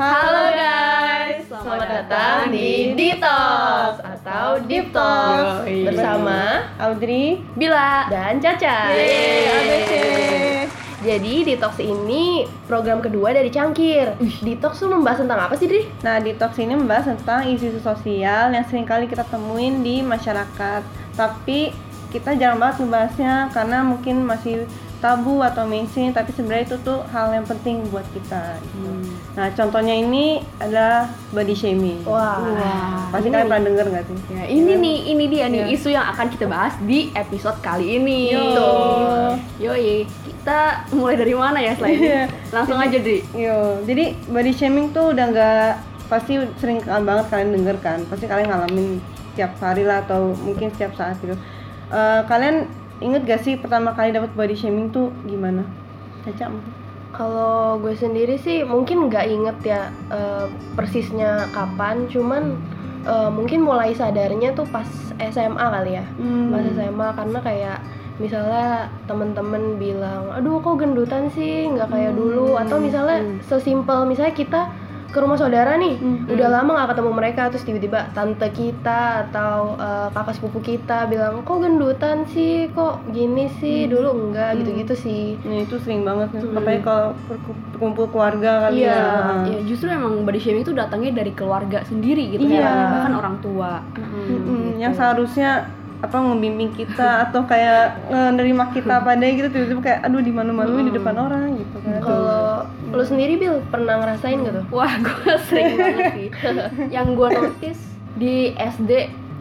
Halo guys, selamat datang di Detox atau Deep Talk Yoi. bersama Audrey Bila dan Caca. Yeay. Jadi Detox ini program kedua dari Cangkir. Detox tuh membahas tentang apa sih, Dri? Nah, Detox ini membahas tentang isu-isu sosial yang sering kali kita temuin di masyarakat. Tapi kita jarang banget membahasnya karena mungkin masih tabu atau mainstream, tapi sebenarnya itu tuh hal yang penting buat kita. gitu. Hmm. Nah, contohnya ini adalah body shaming. Wah, Pasti ini kalian pernah denger nggak sih? Ya, ini nih, ini dia nih Iya. isu yang akan kita bahas di episode kali ini. Yo. Yoi, kita mulai dari mana ya selain? Iya. Langsung aja, Dri. Yo, jadi body shaming tuh udah nggak pasti sering banget kalian denger kan. Pasti kalian ngalamin tiap hari lah atau mungkin setiap saat gitu. Eh, kalian inget gak sih pertama kali dapat body shaming tuh gimana? Caca mungkin? Kalau gue sendiri sih mungkin nggak inget ya eh, persisnya kapan, cuman eh, mungkin mulai sadarnya tuh pas SMA kali ya. Hmm. Pas SMA karena kayak misalnya temen-temen bilang, aduh kok gendutan sih, nggak kayak dulu, atau misalnya Hmm. sesimpel misalnya kita ke rumah saudara nih, Hmm. udah lama nggak ketemu mereka, terus tiba-tiba tante kita atau eh, kakak sepupu kita bilang, kok gendutan sih, kok gini sih, dulu enggak, gitu-gitu sih. Nah, itu sering banget nih. Hmm. Apalagi kalau berku- berkumpul keluarga kali Iya. ya. Ya, justru emang body shaming itu datangnya dari keluarga sendiri gitu ya, bahkan orang tua. Mm-mm, Yang seharusnya apa membimbing kita atau kayak menerima kita pada gitu tiba-tiba kayak aduh di malu-maluin di depan orang gitu kan. Kalau lu sendiri Bil pernah ngerasain gak tuh? Wah, gue sering banget sih. Yang gue notice di SD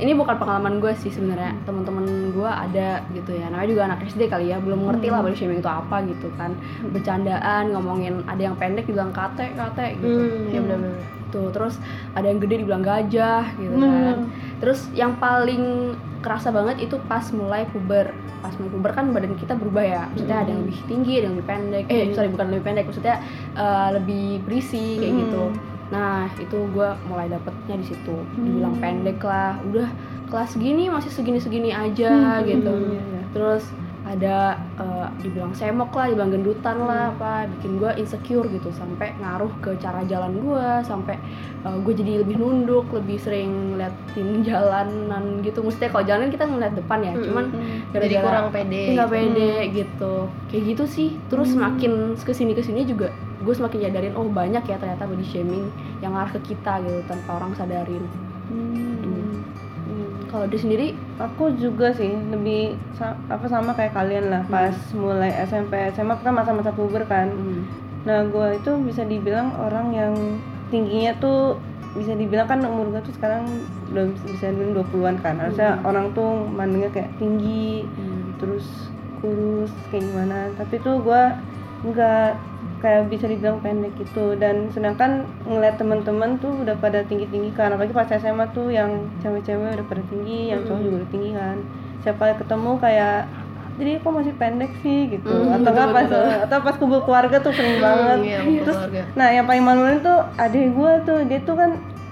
ini bukan pengalaman gue sih sebenarnya. Teman-teman gue ada gitu ya. Namanya juga anak SD kali ya. Belum ngerti lah body shaming itu apa gitu kan. Bercandaan ngomongin ada yang pendek dibilang kate kate gitu. Hmm, ya benar-benar. tuh terus ada yang gede dibilang gajah gitu kan. Terus yang paling kerasa banget itu pas mulai puber. Pas mulai puber kan badan kita berubah ya. Maksudnya ada yang lebih tinggi ada yang lebih pendek. Eh sorry bukan lebih pendek. Maksudnya eh, lebih berisi kayak Hmm. gitu nah itu gue mulai dapetnya di situ. Dibilang pendek lah. Udah kelas segini masih segini segini aja gitu. Iya, iya. terus ada eh, dibilang semok lah, dibilang gendutan lah, apa bikin gue insecure gitu sampai ngaruh ke cara jalan gue, sampai gue jadi lebih nunduk, lebih sering liatin jalanan gitu. Mestinya kalau jalan kita ngeliat depan ya, Mm-mm. cuman Jadi gara-gara kurang pede. nggak pede gitu, kayak gitu sih. Terus semakin ke sini ke sini juga gue semakin nyadarin oh banyak ya ternyata body shaming yang ngarah ke kita gitu tanpa orang sadarin. Hmm. Hmm. Kalau di sendiri Aku juga sih lebih sa- apa sama kayak kalian lah pas mulai SMP SMA kan masa-masa puber kan. hmm, Nah gue itu bisa dibilang orang yang tingginya tuh bisa dibilang kan umur gue tuh sekarang belum bisa dibilang 20-an kan. Harusnya orang tuh mandangnya kayak tinggi hmm, terus kurus kayak gimana. Tapi tuh gue nggak kayak bisa dibilang pendek gitu. Dan sedangkan ngeliat teman-teman tuh udah pada tinggi-tinggi kan. Apalagi pas SMA tuh yang cewek-cewek udah pada tinggi yang cowok juga udah tinggi kan. Siapa ketemu kayak jadi kok masih pendek sih? gitu. Hmm, atau nggak pas atau pas kumpul keluarga tuh sering banget. iya, terus keluarga. nah yang paling maluin tuh adik gue tuh. Dia tuh kan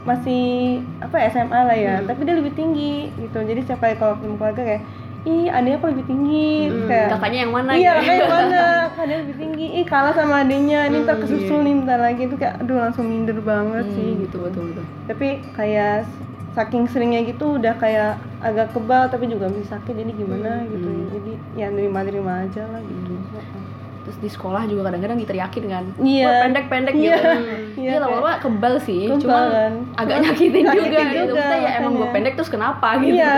masih apa ya, SMA lah ya. Hmm. tapi dia lebih tinggi gitu. Jadi setiap kali kalau ketemu keluarga kayak ih adiknya kok lebih tinggi. Hmm, kayak kakaknya yang mana iya gitu? kayak mana? Adiknya lebih tinggi. Ih kalah sama adiknya. Ini ntar Hmm, kesusul nih bentar lagi. Tuh kayak aduh langsung minder banget sih Hmm, gitu. betul betul tapi kayak saking seringnya gitu udah kayak agak kebal tapi juga bisa sakit. Jadi gimana gitu. Hmm. jadi ya nerima nerima aja lah gitu Terus di sekolah juga kadang-kadang diteriakin kan. Iya. Wah, pendek-pendek Iya. gitu. Iya, Iya, lama-lama kebal sih, Kebal cuma kan. agak Cuma nyakitin juga nyakitin gitu. juga, Maksudnya ya emang gue pendek terus kenapa gitu. iya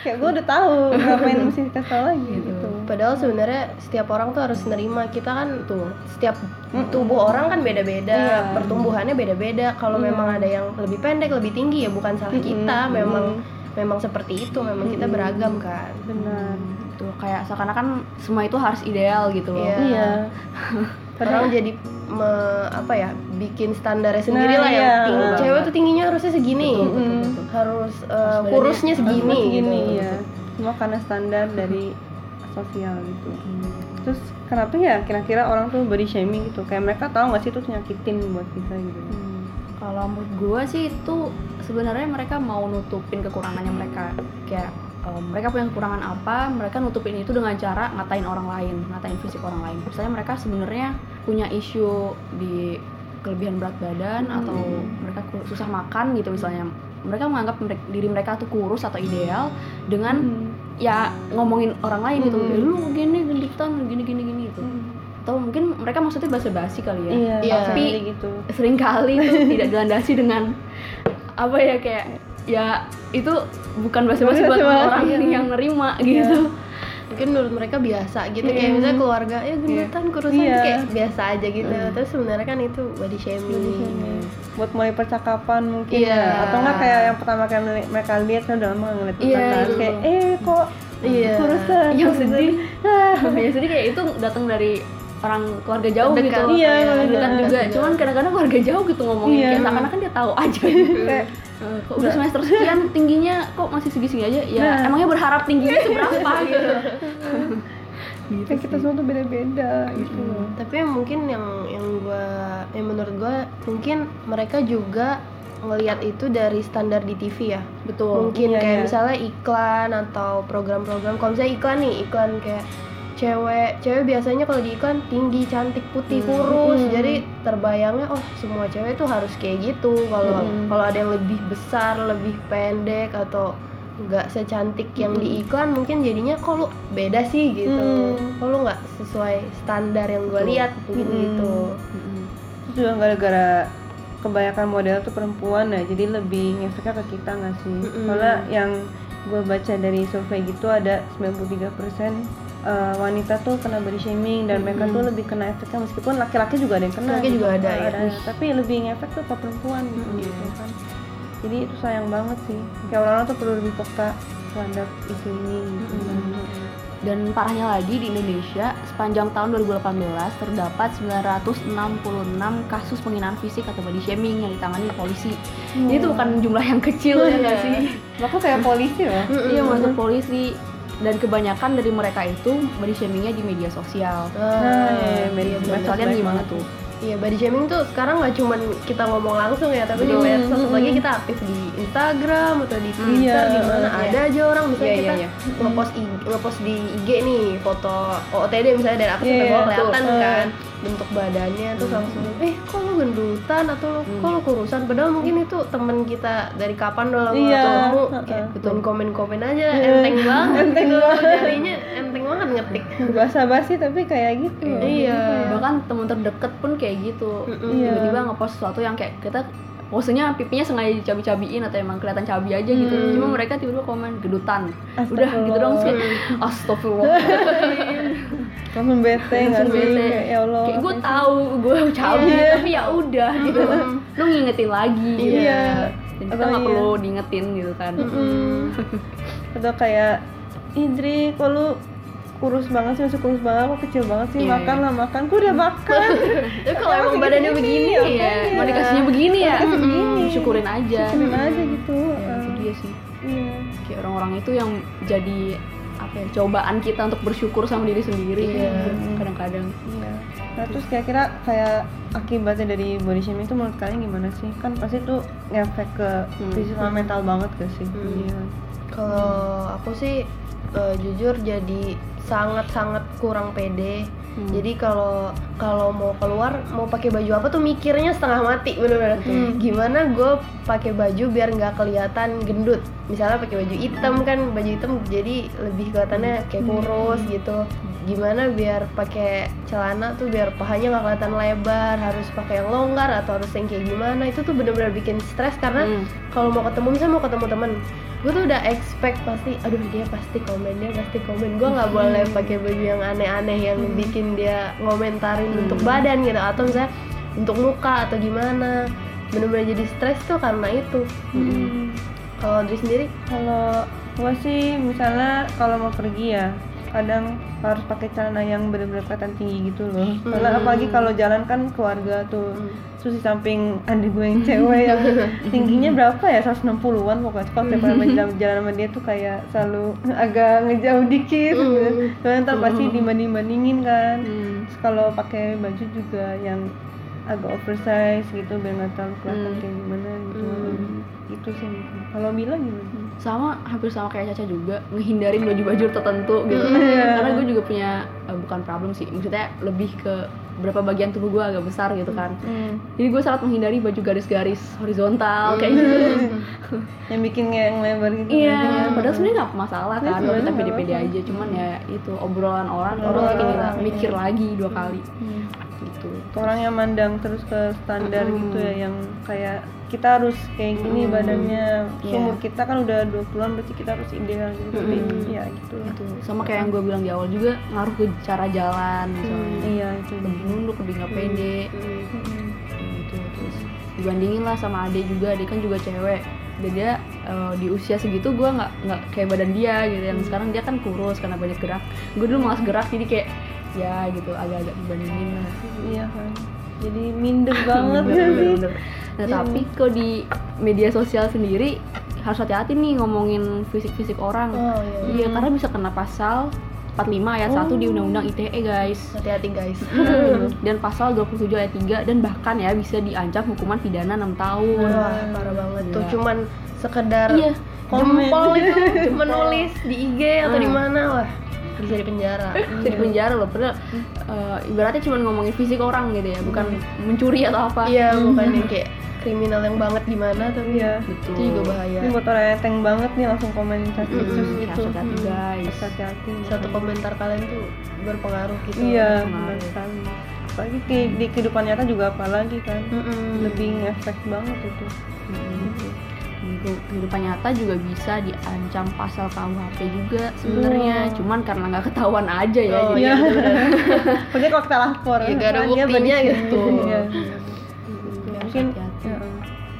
kayak gue udah tahu ngapain mesti tau lagi gitu Padahal sebenarnya setiap orang tuh harus nerima kita kan tuh setiap tubuh orang kan beda-beda, Iya. pertumbuhannya beda-beda. Kalau memang ada yang lebih pendek, lebih tinggi ya bukan salah kita, memang memang seperti itu, memang kita beragam kan. benar Tuh kayak seakan-akan semua itu harus ideal gitu loh. Iya. iya Orang jadi me- apa ya bikin standarnya sendiri Nah, lah ya. iya. Tinggi, cewek tuh tingginya harusnya segini, Betul, betul, Mm. betul. harus badannya kurusnya segini, gini gitu. ya semua karena standar dari sosial gitu terus kenapa ya kira-kira orang tuh body shaming gitu kayak mereka tahu nggak sih itu tuh nyakitin buat kita gitu Hmm, Kalau menurut gue sih itu sebenarnya mereka mau nutupin kekurangannya mereka kayak um, mereka punya kekurangan apa mereka nutupin itu dengan cara ngatain orang lain ngatain fisik orang lain. Misalnya mereka sebenarnya punya isu di kelebihan berat badan atau mereka susah makan gitu misalnya. Mereka menganggap diri mereka tuh kurus atau ideal dengan Hmm. ya ngomongin orang lain gitu. Hmm. "Ya, lu gini genditan gini gini gini gitu. Atau mungkin mereka maksudnya basa-basi kali ya. Iya, tapi Tapi- gitu. sering kali itu tidak dilandasi dengan apa ya kayak ya itu bukan basa-basi buat orang iya. yang nerima gitu mungkin menurut mereka biasa gitu Iya. kayak misalnya keluarga ya gendutan kurusan Iya. kayak biasa aja gitu Hmm. terus sebenarnya kan itu body shaming buat mulai percakapan mungkin Iya. ya. atau enggak kayak yang pertama kali mereka lihat kan udah lama ngeliat Iya, itu. kayak eh kok Iya. kurusan yang sedih yang sedih kayak itu datang dari orang keluarga jauh Terdekat. gitu Iya, Kayak keluarga dekat juga dekat. cuman kadang-kadang keluarga jauh gitu ngomongin Iya. kayak seakan-akan dia tahu aja gitu Eh, kok udah semester sekian tingginya kok masih segi-segi aja? Ya Nah. emangnya berharap tingginya seberapa? Gitu gitu kayak kita semua tuh beda-beda gitu. Loh tapi yang mungkin yang yang gua yang menurut gua mungkin mereka juga ngelihat itu dari standar di TV ya. Betul. Mungkin Iya, kayak iya. misalnya iklan atau program-program. Kalau misalnya iklan nih iklan kayak cewek cewek biasanya kalau di iklan tinggi cantik putih Hmm. kurus Hmm. jadi terbayangnya oh semua cewek tuh harus kayak gitu kalau Hmm. kalau ada yang lebih besar lebih pendek atau nggak secantik yang di Hmm. iklan mungkin jadinya kok lu beda sih gitu Hmm. kok lu nggak sesuai standar yang gue lihat mungkin Hmm. gitu Mm-mm. Terus juga gara-gara kebanyakan model tuh perempuan ya jadi lebih ngefeknya ke kita nggak sih Mm-mm. soalnya yang gue baca dari survei gitu ada 93% eh, wanita tuh kena body shaming dan mereka Mm-mm. tuh lebih kena efeknya meskipun laki-laki juga ada yang kena Laki gitu. juga ada, ya. Tapi lebih ngefek tuh ke perempuan gitu, Mm-mm. gitu kan jadi itu sayang banget sih kayak orang-orang tuh perlu lebih peka terhadap isu ini gitu kan. Dan parahnya lagi di Indonesia sepanjang tahun 2018 terdapat 966 kasus penghinaan fisik atau body shaming yang ditangani polisi. Ini tuh bukan jumlah yang kecil ya nggak sih? Bahkan kayak polisi loh Iya masuk polisi dan kebanyakan dari mereka itu body shamingnya di media sosial. Ah, iya, iya, media sosial. Kalian gimana tuh? Iya, body shaming tuh sekarang nggak cuman kita ngomong langsung ya, tapi di medsos Mm-mm. lagi kita aktif di Instagram atau di Twitter Iya, di mana iya. ada aja orang misalnya Iya, kita iya, ngepost IG, ngepost di IG nih foto OOTD misalnya dari aku Iya, sampai bawah betul. kelihatan kan bentuk badannya terus langsung eh kok lu gendutan atau Hmm. kok lu kurusan padahal mungkin itu temen kita dari kapan udah lama Iya, ketemu kayak Betul. komen-komen aja Iya, enteng banget enteng gitu banget. jarinya enteng banget ngetik basa-basi tapi kayak gitu Iya. Bahkan teman terdekat pun kayak gitu. Iya. Tiba-tiba ngepost sesuatu yang kayak kita posenya pipinya sengaja dicabi-cabiin atau emang kelihatan cabi aja gitu. Hmm. Cuma mereka tiba-tiba komen gedutan. Udah gitu dong kayak astagfirullah. langsung bete Langsung sih bete. kayak ya Allah kayak gue tahu gue cabi Iya. tapi ya udah gitu. Lu ngingetin lagi gitu. Iya. Dan kita nggak iya. perlu diingetin gitu kan. Mm-mm. atau kayak Indri kok lu kurus banget sih masih kurus banget kok kecil banget sih Iya, makan iya. lah makan gue udah makan Tapi kalau emang badannya begini ya Iya, makanya. mau dikasihnya begini ya. Begini. Syukurin aja. syukurin aja gitu Ya, itu Eh, dia sih. iya kayak orang-orang itu yang jadi ya cobaan kita untuk bersyukur sama diri sendiri Iya. kadang-kadang iya nah terus kira-kira kayak akibatnya dari body shaming itu menurut kalian gimana sih kan pasti tuh ngefek ke Hmm. fisik sama mental banget gak sih Hmm. iya Kalau aku sih eh, jujur jadi sangat-sangat kurang pede. Hmm. Jadi kalau kalau mau keluar mau pakai baju apa tuh mikirnya setengah mati bener-bener. Hmm. Gimana gue pakai baju biar nggak kelihatan gendut. Misalnya pakai baju hitam kan baju hitam jadi lebih kelihatannya kayak kurus gitu. Gimana biar pakai celana tuh biar pahanya nggak kelihatan lebar, harus pakai yang longgar atau harus yang kayak gimana. Itu tuh bener-bener bikin stres karena Hmm. kalau mau ketemu misalnya mau ketemu temen gue tuh udah expect pasti aduh dia pasti komen dia pasti komen gue nggak boleh pakai baju yang aneh-aneh yang bikin dia ngomentarin Hmm. untuk badan gitu atau misalnya untuk muka atau gimana bener-bener jadi stres tuh karena itu Hmm. kalau diri sendiri kalau gua sih misalnya kalau mau pergi ya kadang harus pakai celana yang benar-benar kelihatan tinggi gitu loh karena Hmm. apalagi kalau jalan kan keluarga tuh Hmm. terus di samping adik gue yang cewek yang tingginya berapa ya 160-an pokoknya kalau tiap kali jalan, jalan sama dia tuh kayak selalu agak ngejauh dikit Hmm. soalnya ntar pasti dibanding-bandingin kan Hmm. kalau pakai baju juga yang agak oversize gitu biar nggak terlalu kelihatan Hmm. kayak gimana gitu Hmm. gitu sih kalau Mila gimana? Sama hampir sama kayak Caca juga ngehindarin baju-baju tertentu gitu Iya. karena gue juga punya eh, bukan problem sih maksudnya lebih ke berapa bagian tubuh gue agak besar gitu kan Hmm. jadi gue sangat menghindari baju garis-garis horizontal kayak gitu yang bikin kayak ngelebar gitu iya bajunya. padahal sebenarnya nggak masalah kan kalau kita pede-pede aja cuman ya itu obrolan orang orang kita orang, mikir iya. lagi dua kali Hmm. Gitu. Orang yang mandang terus ke standar Mm-mm. gitu ya yang kayak kita harus kayak gini Mm. badannya. Iya. umur kita kan udah 20-an berarti kita harus ideal gitu. Tapi Mm. ya gitu. Gitu sama kayak yang gue bilang di awal juga ngaruh ke cara jalan misalnya. Iya itu. Lebih nunduk lebih nggak pede. Mm. gitu terus dibandingin lah sama adik juga. Adik kan juga cewek. Dan dia eh, di usia segitu gue nggak nggak kayak badan dia gitu. Yang sekarang dia kan kurus karena banyak gerak. Gue dulu malas gerak jadi kayak ya gitu agak-agak dibandingin iya kan jadi minder banget Bener, ya bener, sih. bener. nah tapi kok di media sosial sendiri harus hati-hati nih ngomongin fisik-fisik orang. Oh iya. Iya karena bisa kena pasal 45 ayat 1 di undang-undang ITE guys. Hati-hati guys. Dan pasal 27 ayat 3 dan bahkan ya bisa diancam hukuman pidana 6 tahun. Wah parah banget tuh. Gila. cuman sekedar iya. jempol itu cuma nulis di IG atau di Hmm. mana wah bisa di penjara. Bisa di penjara loh padahal eh, ibaratnya cuma ngomongin fisik orang gitu ya bukan mencuri atau apa. Iya bukan yang kayak kriminal yang banget gimana tapi iya betul. itu juga bahaya. Ini buat orang yang tank banget nih langsung komen cacis Mm-mm, gitu. hati-hati guys. Hati-hati satu komentar kalian tuh berpengaruh gitu. Iya benar sekali. Apalagi di, di kehidupan nyata juga apalagi kan? Mm-mm. lebih ngefek banget itu. Mm-mm. Di kehidupan nyata juga bisa diancam pasal KUHP juga sebenarnya Wah. cuman karena nggak ketahuan aja ya Oh, jadi iya. Pokoknya kalau kita lapor Ya, nggak ada buktinya gitu. shaming, iya. Ya, mungkin ya,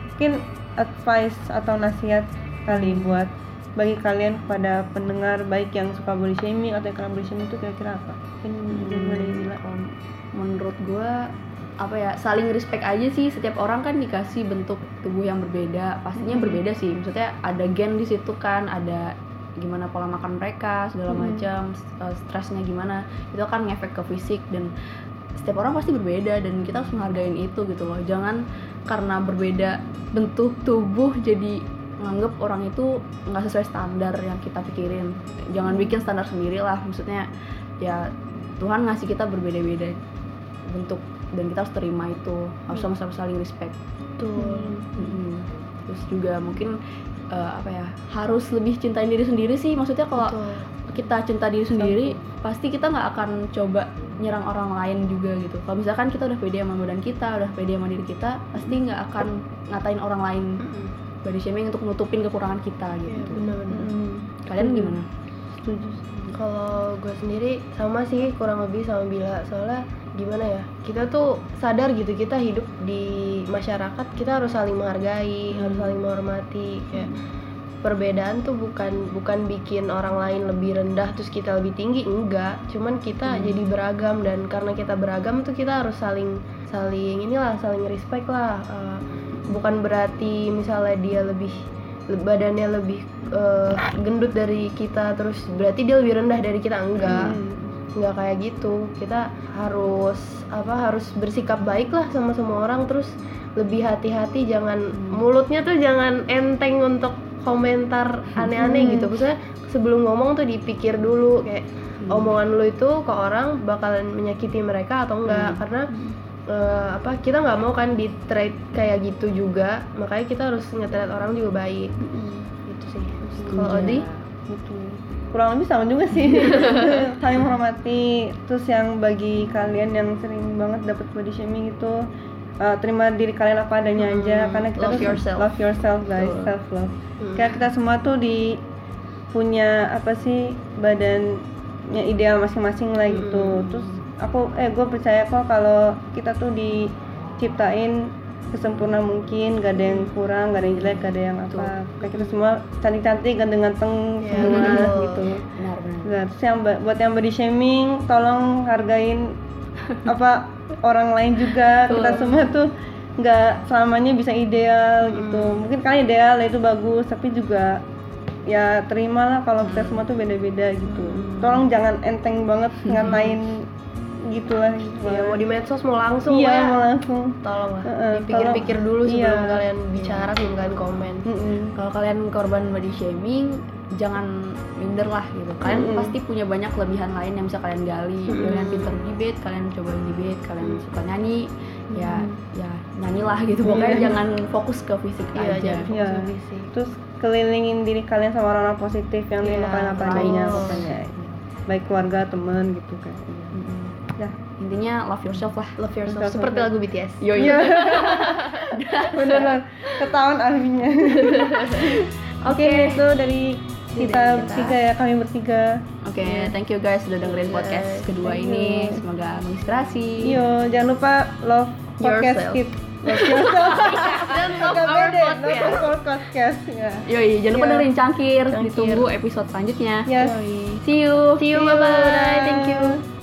mungkin advice atau nasihat kali buat bagi kalian kepada pendengar baik yang suka body shaming atau yang kena body shaming itu kira-kira apa? Mungkin Hmm, dari menurut gue apa ya saling respect aja sih. Setiap orang kan dikasih bentuk tubuh yang berbeda. Pastinya Hmm. berbeda sih. Maksudnya ada gen di situ kan ada gimana pola makan mereka segala Hmm. macam eh, stresnya gimana. Itu kan ngefek ke fisik dan setiap orang pasti berbeda dan kita harus menghargain itu gitu loh. Jangan karena berbeda bentuk tubuh jadi nganggep orang itu nggak sesuai standar yang kita pikirin. Jangan bikin standar sendiri lah maksudnya ya Tuhan ngasih kita berbeda-beda bentuk dan kita harus terima itu. Harus sama-sama saling respect. Tuh Mm-mm. terus juga mungkin eh, apa ya harus lebih cintain diri sendiri sih. Maksudnya kalau kita cinta diri sendiri pasti kita nggak akan coba nyerang orang lain juga gitu. Kalau misalkan kita udah pede sama badan kita udah pede sama diri kita pasti nggak akan ngatain orang lain. Mm-mm. body shaming untuk nutupin kekurangan kita Iya, gitu. bener-bener Hmm, kalian Hmm. gimana? Setuju. Kalau gue sendiri sama sih kurang lebih sama Bila. Soalnya gimana ya kita tuh sadar gitu kita hidup di masyarakat kita harus saling menghargai harus saling menghormati. Kayak perbedaan tuh bukan bukan bikin orang lain lebih rendah terus kita lebih tinggi enggak. Cuman kita jadi beragam dan karena kita beragam tuh kita harus saling saling inilah saling respect lah. Eh, bukan berarti misalnya dia lebih le- badannya lebih eh, gendut dari kita terus berarti dia lebih rendah dari kita enggak. Hmm. Nggak kayak gitu. Kita harus apa harus bersikap baik lah sama semua orang. Terus lebih hati-hati jangan mulutnya tuh jangan enteng untuk komentar aneh-aneh Hmm. gitu. Maksudnya sebelum ngomong tuh dipikir dulu kayak omongan lu itu ke orang bakalan menyakiti mereka atau enggak. Karena eh, apa kita nggak mau kan di trade kayak gitu juga. Makanya kita harus nge-treat orang juga baik. Gitu sih. Kalau. Odi? Gitu kurang lebih sama juga sih saling menghormati terus yang bagi kalian yang sering banget dapat body shaming itu uh, terima diri kalian apa adanya Hmm, aja karena kita love tuh yourself. love yourself guys Betul. self love Hmm. kayak kita semua tuh di punya apa sih badannya ideal masing-masing lah gitu Hmm. terus aku eh gue percaya kok kalau kita tuh diciptain sesempurna mungkin gak ada yang kurang gak ada yang jelek gak ada yang apa. Kayak kita semua cantik-cantik ganteng-ganteng Iya, semua betul. gitu. Benar benar. Nah, terus yang buat yang body shaming tolong hargain apa orang lain juga. Kita Betul. semua tuh nggak selamanya bisa ideal gitu. Mungkin kalian ideal itu bagus tapi juga ya terimalah kalau kita semua tuh beda-beda gitu. Tolong jangan enteng banget ngatain gitulah Iya, mau di medsos mau langsung iya ya. mau langsung Tolong lah, dipikir-pikir kalau- dulu sebelum iya. kalian bicara, sebelum kalian komen. Mm-mm. kalau kalian korban body shaming jangan minder lah gitu kalian Mm-mm. pasti punya banyak kelebihan lain yang bisa kalian gali Mm-mm. kalian pinter debate kalian coba debate kalian Mm. suka nyanyi ya Mm. ya nyanyilah gitu pokoknya Iya. jangan fokus ke fisik Iya, aja jangan Iya. fokus ke fisik. terus kelilingin diri kalian sama orang-orang positif yang Iya, terima kalian apa adanya pokoknya baik keluarga teman gitu kan. Ya intinya love yourself lah Love yourself, Love seperti yourself. lagu BTS. yo iya beneran ketahuan ahlinya oke itu dari kita Dari kita. bertiga ya kami bertiga Oke, thank you guys sudah dengerin Iya, podcast kedua thank ini. you. Semoga menginspirasi. Yo, jangan lupa love podcast Yourself. kit. Love yourself. Dan love our podcast. love our podcast ya. Yoi, jangan lupa Iya. dengerin cangkir. Cangkir. Ditunggu episode selanjutnya. Yes. See you. See you, bye bye. Thank you.